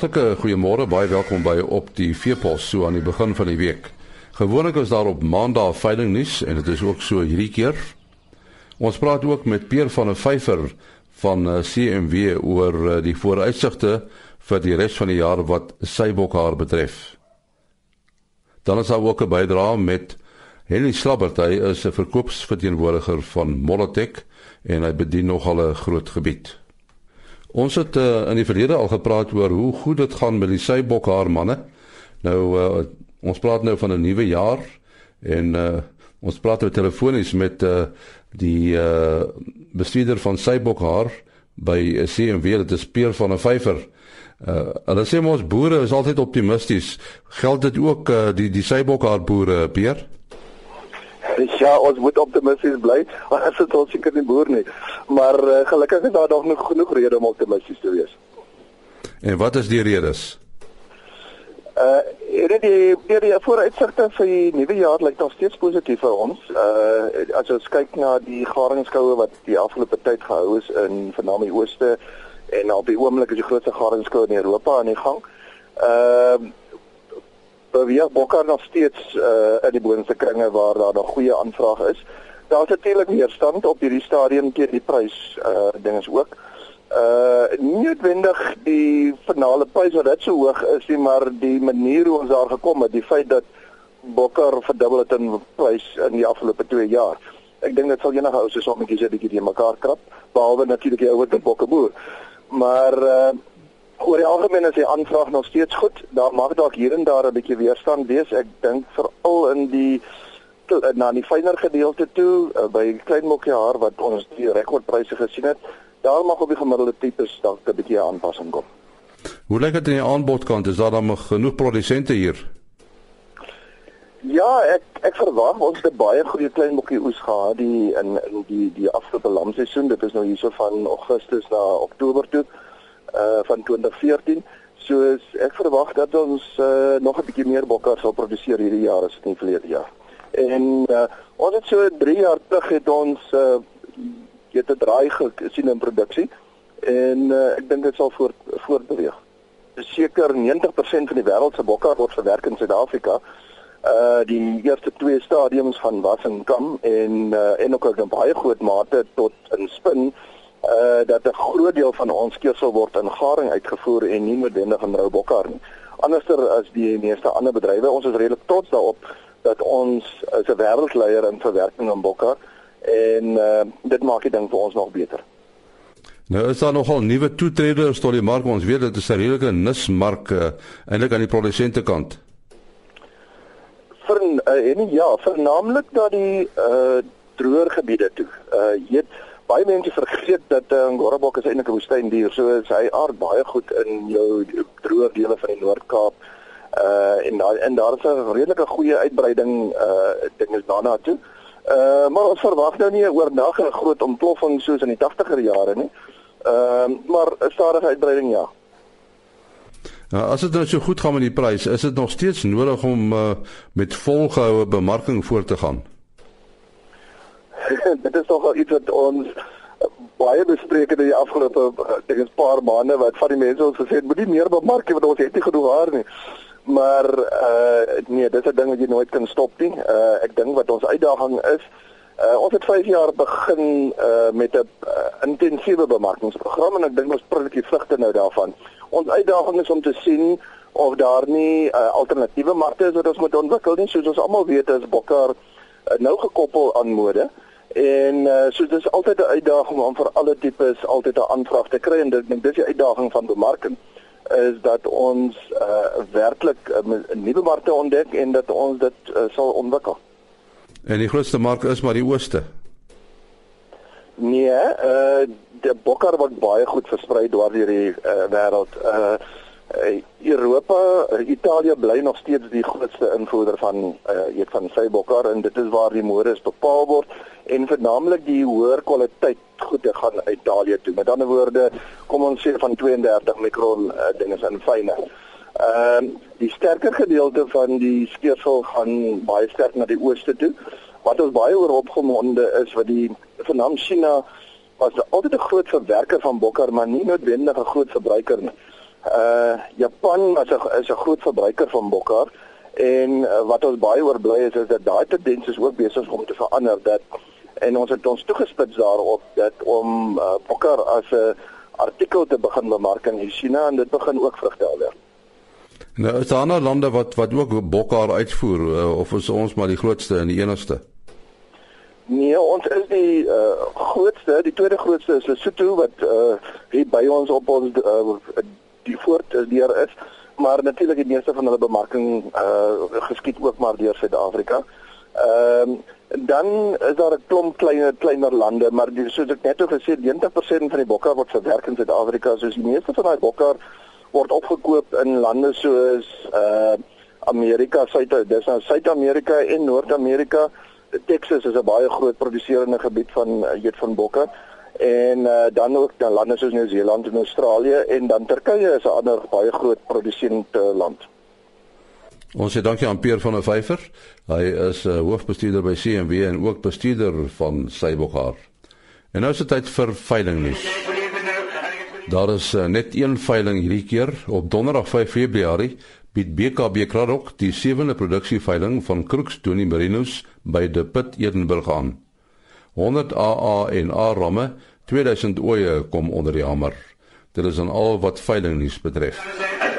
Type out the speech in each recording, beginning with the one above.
Hartlike goeiemôre, baie welkom by op die Veepos so aan die begin van die week. Gewoonlik is daar op Maandag veilingnuus en dit is ook so hierdie keer. Ons praat ook met Peer van der Vyver van eh, CMW oor eh, die vooruitsigte vir die res van die jaar wat sy bokhaar betref. Dan is daar ook 'n bydrae met Henny Slabbert, hy is 'n verkoopsverteenwoordiger van Molotek en hy bedien nogal 'n groot gebied. Ons het uh, in die verlede al gepraat oor hoe goed dit gaan met die seibokhaar manne. Nou uh, ons praat nou van 'n nuwe jaar en uh, ons praat oor telefonies met uh, die uh, bestuurder van seibokhaar by CMW, dit is Peer van der Vyver. Uh, hulle sê ons boere is altyd optimisties. Geld dit ook uh, die die seibokhaar boere, Peer? Ja, ons moet optimisties bly. Ons is tot seker nie boer nie. Maar uh, gelukkig is daar nog genoeg, genoeg redes om optimisties te wees. En wat is die redes? Uh, en die die, die vooruitsigte vir die nuwe jaar lyk nog steeds positief vir ons. Uh as ons kyk na die garingskoue wat die afgelope tyd gehou is in veral die ooste en op die oomblik is die grootste garingskoue in Europa aan die gang. Uh beweeg Bokker nog steeds uh, in die boonste kringe waar daar nog goeie aanvraag is. Daar's natuurlik weerstand op hierdie stadium teen die prys uh dinges ook. Uh nie noodwendig die finale prys wat dit so hoog is nie, maar die manier hoe ons daar gekom het, die feit dat Bokker verdubbel het in prys in die afgelope 2 jaar. Ek dink dit sal enige ou se sommetjies 'n bietjie mekaar krap, behalwe natuurlik die ou wat 'n bokke boer. Maar uh oor die algemeen is die aanvraag nog steeds goed. Daar mag dalk hier en daar 'n bietjie weerstand wees. Ek dink veral in die na die fynere gedeelte toe uh, by klein mokkie haar wat ons die rekordpryse gesien het. Daar mag op die gemiddelde tipes dalk 'n bietjie aanpassing kom. Hoe lyk dit aan die aanbodkant? Is daar dan nog genoeg produsente hier? Ja, ek ek verwag ons het baie goeie klein mokkie oes gehad die in in die die afgelope lamseisoen. Dit is nou hierso van Augustus na Oktober toe uh van 2014. So ek verwag dat ons uh nog 'n bietjie meer bokke sal produseer hierdie jaar as in verlede jaar. En uh ons het so 3 jaar terug het ons uh het 'n draai gesien in produksie en uh ek dink dit sal voort voortbeweeg. Seker 90% van die wêreld se bokke word verwerk in Suid-Afrika. Uh die eerste twee stadiums van was en kam en uh en ook 'n baie groot mate tot in spin uh dat 'n groot deel van ons keersel word in garing uitgevoer en nie noodwendig in rou bokkar nie. Anderster as die meeste ander bedrywe, ons is redelik trots daarop dat ons is 'n wêreldleier in verwerking van bokkar en uh dit maak die ding vir ons nog beter. Nou is daar nogal nuwe toetreders tot die mark. Ons weet dit is 'n redelike nismark uh, eintlik aan die produsente kant. Vir uh, en ja, vernaamlik dat die uh droërgebiede toe. Uh jy weet baie mense vergeet dat uh, eh, Gorabok is eintlik 'n woestyndier, so hy aard baie goed in jou droë dele van die Noord-Kaap. Uh en daar en daar is 'n redelike goeie uitbreiding uh ding is daarna toe. Uh maar ons verwag nou nie oornag 'n groot ontploffing soos in die 80er jare nie. Ehm uh, maar 'n stadige uitbreiding ja. Nou, as dit nou so goed gaan met die prys, is dit nog steeds nodig om uh, met volgehoue bemarking voort te gaan. dit is nogal iets wat ons baie bespreek het in die afgelope dink 'n paar maande wat van die mense ons gesê het moenie meer bemark nie want ons het nie genoeg haar nie. Maar uh nee, dis 'n ding wat jy nooit kan stop nie. Uh ek dink wat ons uitdaging is Uh, ons het 5 jaar begin uh, met 'n uh, intensiewe bemarkingsprogram en ek dink ons prik die vrugte nou daarvan. Ons uitdaging is om te sien of daar nie uh, alternatiewe markte is wat ons moet ontwikkel nie. Soos ons almal weet is Bokkar uh, nou gekoppel aan mode. En uh, so dis altyd 'n uitdaging om vir alle tipes altyd 'n aanvraag te kry en dit dink dis die uitdaging van bemarking is dat ons uh, werklik 'n uh, nuwe markte ontdek en dat ons dit uh, sal ontwikkel. En die grootste mark is maar die ooste. Nee, uh die bokkar word baie goed versprei deur die uh, wêreld. Uh Uh, Europa, uh, Italië bly nog steeds die grootste invoerder van uh eet van sybokkar en dit is waar die mores bepaal word en veralnik die hoër kwaliteit goede gaan uit Italië toe. Met ander woorde, kom ons sê van 32 mikron uh, dinge in fyne. Ehm uh, die sterker gedeelte van die skeersel gaan baie sterk na die ooste toe. Wat ons baie oor opgemonde is wat die vernam China was altyd 'n groot verwerker van bokkar, maar nie noodwendig 'n groot verbruiker nie. Uh Japan is 'n is 'n groot verbruiker van bokkar en uh, wat ons baie oor bly is is dat daai tendens is ook besig om te verander dat en ons het ons toegespits daarop dat om uh, bokkar as 'n artikel te begin bemark in China en dit begin ook vrugte afwerp. Nou is daar ander lande wat wat ook bokkar uitvoer uh, of is ons maar die grootste en die enigste? Nee, ons is die uh, grootste, die tweede grootste is Lesotho wat uh, hier by ons op ons uh, die voort deur is, maar natuurlik die meeste van hulle bemarking uh, geskied ook maar deur Suid-Afrika. Ehm um, dan is daar 'n klomp kleiner kleiner lande, maar die, soos ek net gesê, 90% van die bokkar word verwerk in Suid-Afrika, soos die meeste van daai bokkar word opgekoop in lande soos uh Amerika, Suid-Dis nou Suid-Amerika en Noord-Amerika. Texas is 'n baie groot produserende gebied van weet van bokke en uh, dan ook dan lande soos Nieu-Seeland en Australië en dan Turkye is 'n ander baie groot produsent uh, land. Ons sê dankie aan Pierre van der Vyver. Hy is 'n uh, hoofbestuurder by CMW en ook bestuurder van Sybokhar. En nou is dit tyd vir veilingnuus. Daar is uh, net een veiling hierdie keer op Donderdag 5 Februarie bied BKB Kraddock die sewende produksieveiling van Crooks Tony Marinos by De Pit Edenburg aan. 100 AA en A ramme, 2000 oeye kom onder die hamer. Dit is aan al wat veilingnuus betref.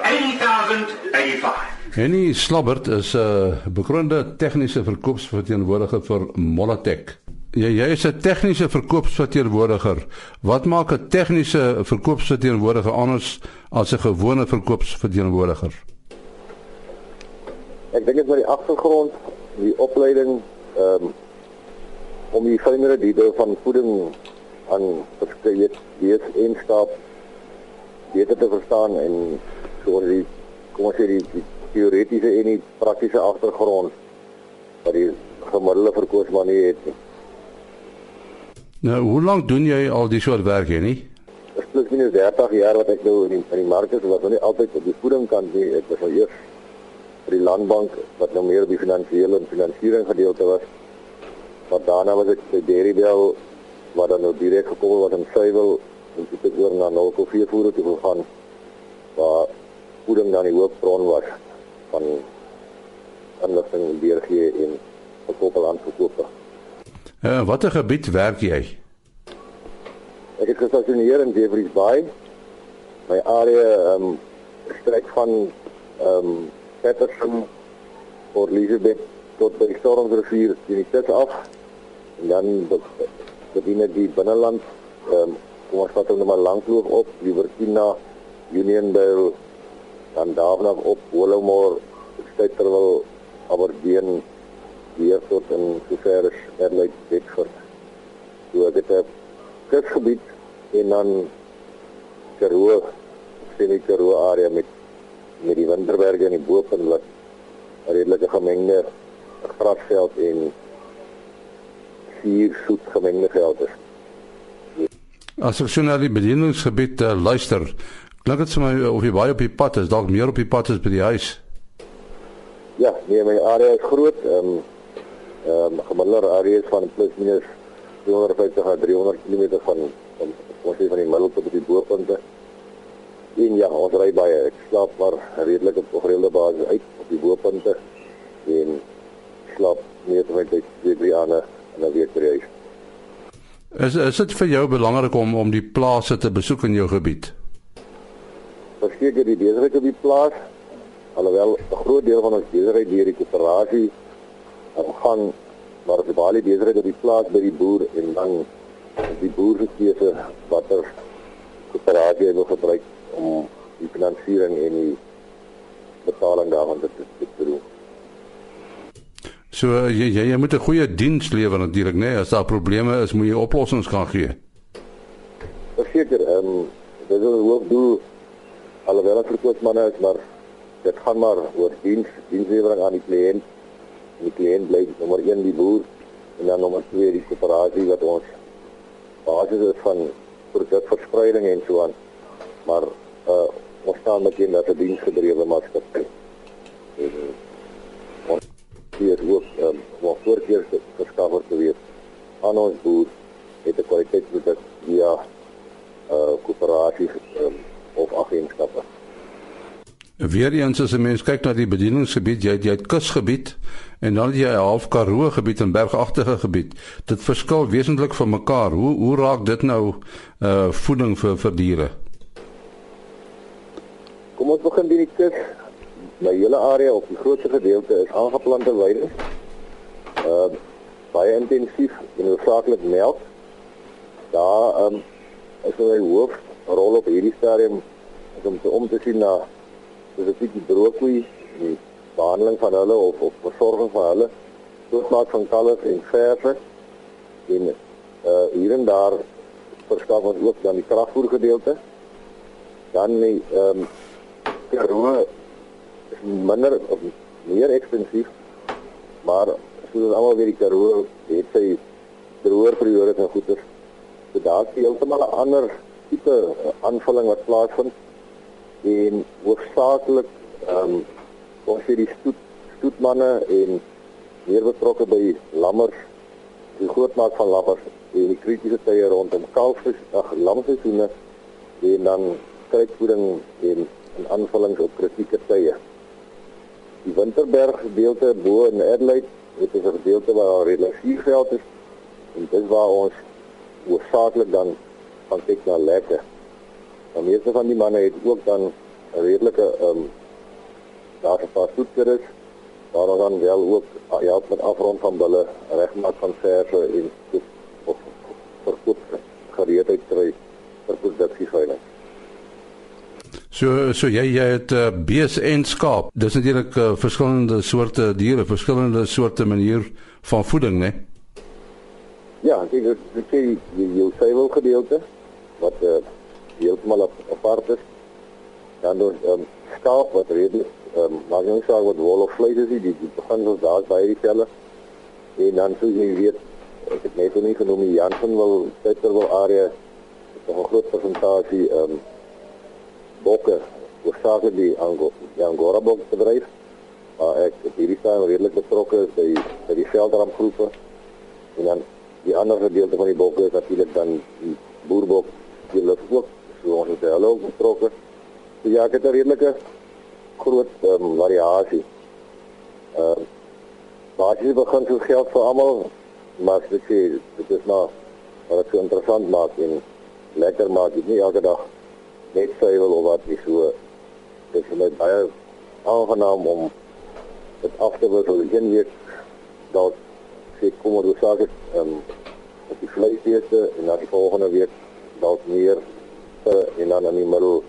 80085 Henny Slabbert is 'n uh, bekroonde tegniese verkoopsverteenwoordiger vir Molatech. Ja, jy is 'n tegniese verkoopsverteenwoordiger. Wat maak 'n tegniese verkoopsverteenwoordiger anders as 'n gewone verkoopsverteenwoordiger? Ek dink dit is maar die agtergrond, die opleiding ehm um, om die fynere detail van voeding aan verskeie wees en stap beter te verstaan en so die kom ons sê die, die teoretiese en die praktiese agtergrond wat die gemiddelde verkoopsman nie het nie. Nou, hoe lank doen jy al die soort werk hier nie? Dit is plus minus 30 jaar wat ek nou in die, in die mark is, wat nou nie altyd op die voeding kan nie. Ek was al eers vir die landbank wat nou meer op die finansiële en finansiering gedeelte was. Maar daarna was ek by Derrybel wat dan nou direk gekom het in Suiwel en dit het oor na 0,4 voere toe gegaan waar voeding dan die hoofbron was van inligting en deurgee en verkoopel aan verkope. Uh, watter gebied werk jy? Ek het gestasioneer in Jeffreys Bay. My area ehm um, strek van ehm um, Patterson voor Elizabeth tot by Stormrivier in die Tis af. En dan bedien die binneland ehm um, kom ons vat hom nou maar lankloop op, Livertina, Uniondale dan daarna op steek terwyl Aberdeen weer tot in sover is Erlike Bedford. So dit het kusgebied en dan Karoo, sien ek Karoo area met met die Winterberge en die Bopen wat redelike gemengde grasveld en vier soet gemengde veld is. As ek sien al die bedieningsgebied uh, luister, Klink dit vir my of jy baie op die pad is, dalk meer op die pad as by die huis. Ja, nee, my area is groot. Ehm um, ehm um, gemiddelde area is van plus minus 250 à 300 km van van ons is van die middelpunt tot die bopunte. En ja, ons ry baie. Ek slaap maar redelik op gereelde basis uit op die bopunte en slaap meer te met die drie ander dan weer by die huis. Is is dit vir jou belangrik om om die plase te besoek in jou gebied? verseker die besigheid op die plaas alhoewel 'n groot deel van ons besigheid deur die koöperasie gaan maar die baie besigheid op die plaas by die boer en dan die boer se keuse watter koöperasie wil gebruik om die finansiering en die betaling daarvan te, te, te doen. So jy jy, jy moet 'n goeie diens lewer natuurlik nê nee? as daar probleme is moet jy oplossings kan gee. Verseker ehm um, dit is hoof doel alhoewel ek verkoopsmanne is, maar dit gaan maar oor diens, dienslewering aan die kliënt. Die kliënt bly nommer 1 die boer en dan nommer 2 die koöperasie wat ons basis is van produkverspreiding en so aan. Maar uh ons staan met in dat 'n diensgedrewe maatskappy. Ons hier ook um, wat voorkeur verskaf word weer aan ons boer het 'n kwaliteitsproduk via uh koöperasie um, of agentskappe. weer eens as 'n mens kyk na die bedieningsgebied, jy het jy het kusgebied en dan jy half Karoo gebied en bergagtige gebied. Dit verskil wesentlik van mekaar. Hoe hoe raak dit nou uh voeding vir vir diere? Kom ons begin by die kus. My hele area op die grootste gedeelte is aangeplante weide. Uh baie intensief en hoofsaaklik melk. Daar um is 'n hoof rol op hierdie stadium om te om te sien na spesifiek die broodkoei, die behandeling van hulle of of versorging van hulle, soos van kalf en verse en uh hier en daar verskaf ons ook dan die kragvoer gedeelte. Dan die ehm um, Karoo minder of meer ekstensief, maar soos almal weet die Karoo het sy droër periode en goeie. So daar is heeltemal 'n ander tipe aanvulling wat plaasvind en hoofsaaklik ehm um, ons het die stoet stoetmanne en meer betrokke by lammers die grootmaak van lammers en die kritiese tye rondom kalfs ag lamseisoene en dan kruitvoeding en en aanvullings op kritieke tye. Die Winterberg gedeelte bo in Adelaide het 'n gedeelte waar daar relatiefveld is en dit waar ons hoofsaaklik dan van kyk na lekker Maar meeste van die manne het ook dan redelike ehm um, daar 'n paar toetsers waar ons dan wel ook help met afrond van bulle, regmaak van verse en of verkoop gereedheid kry vir produksie veilig. So so jy jy het uh, bees en skaap. Dis natuurlik uh, verskillende soorte diere, verskillende soorte manier van voeding, né? Ja, ek dit is die jou seiwel gedeelte wat uh, heeltemal apart is. Dan door um, skaap wat redelik um, maar jy sê wat wol of vleis is, die beginsels daar by die selle. En dan sou jy weet ek het net nie genoem die Jansen wil beter wil area so 'n groot persentasie ehm um, bokke oorsake die Ango die Angora bok bedryf. Maar ek het hierdie staan redelik betrokke by by die veldram groepe. En dan die ander gedeelte van die bokke is natuurlik dan die boerbok die ook so ons het hulle ook betrokke. So ja, ek het 'n redelike groot um, variasie. Ehm uh, basies begin so geld vir almal, maar dit sê dit is nou wat dit interessant maak en lekker maak. Dit nie elke dag net sê wil of wat is so dit is net baie aangenaam om dit af te wissel. Een week dalk sê kom oor saak ehm um, op die vleisdiete en dan die volgende week dalk meer uh, en dan in die middel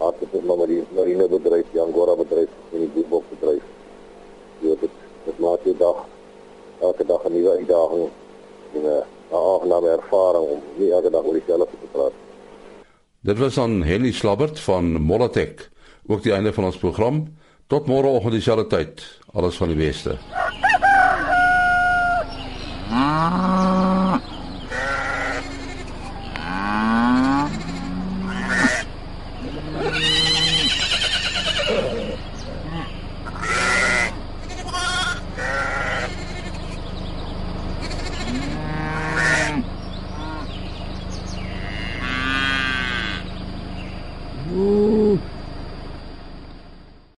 het dit maar die marine bedryf, die Angora bedryf en die dierbok bedryf. Ja, dit dit maak jy dag elke dag 'n nuwe uitdaging en 'n aangename ervaring om nie elke dag oor dieselfde te praat. Dit was aan Henny Slabbert van Molatek. Ook die einde van ons program. Tot môre oggend dieselfde tyd. Alles van die beste.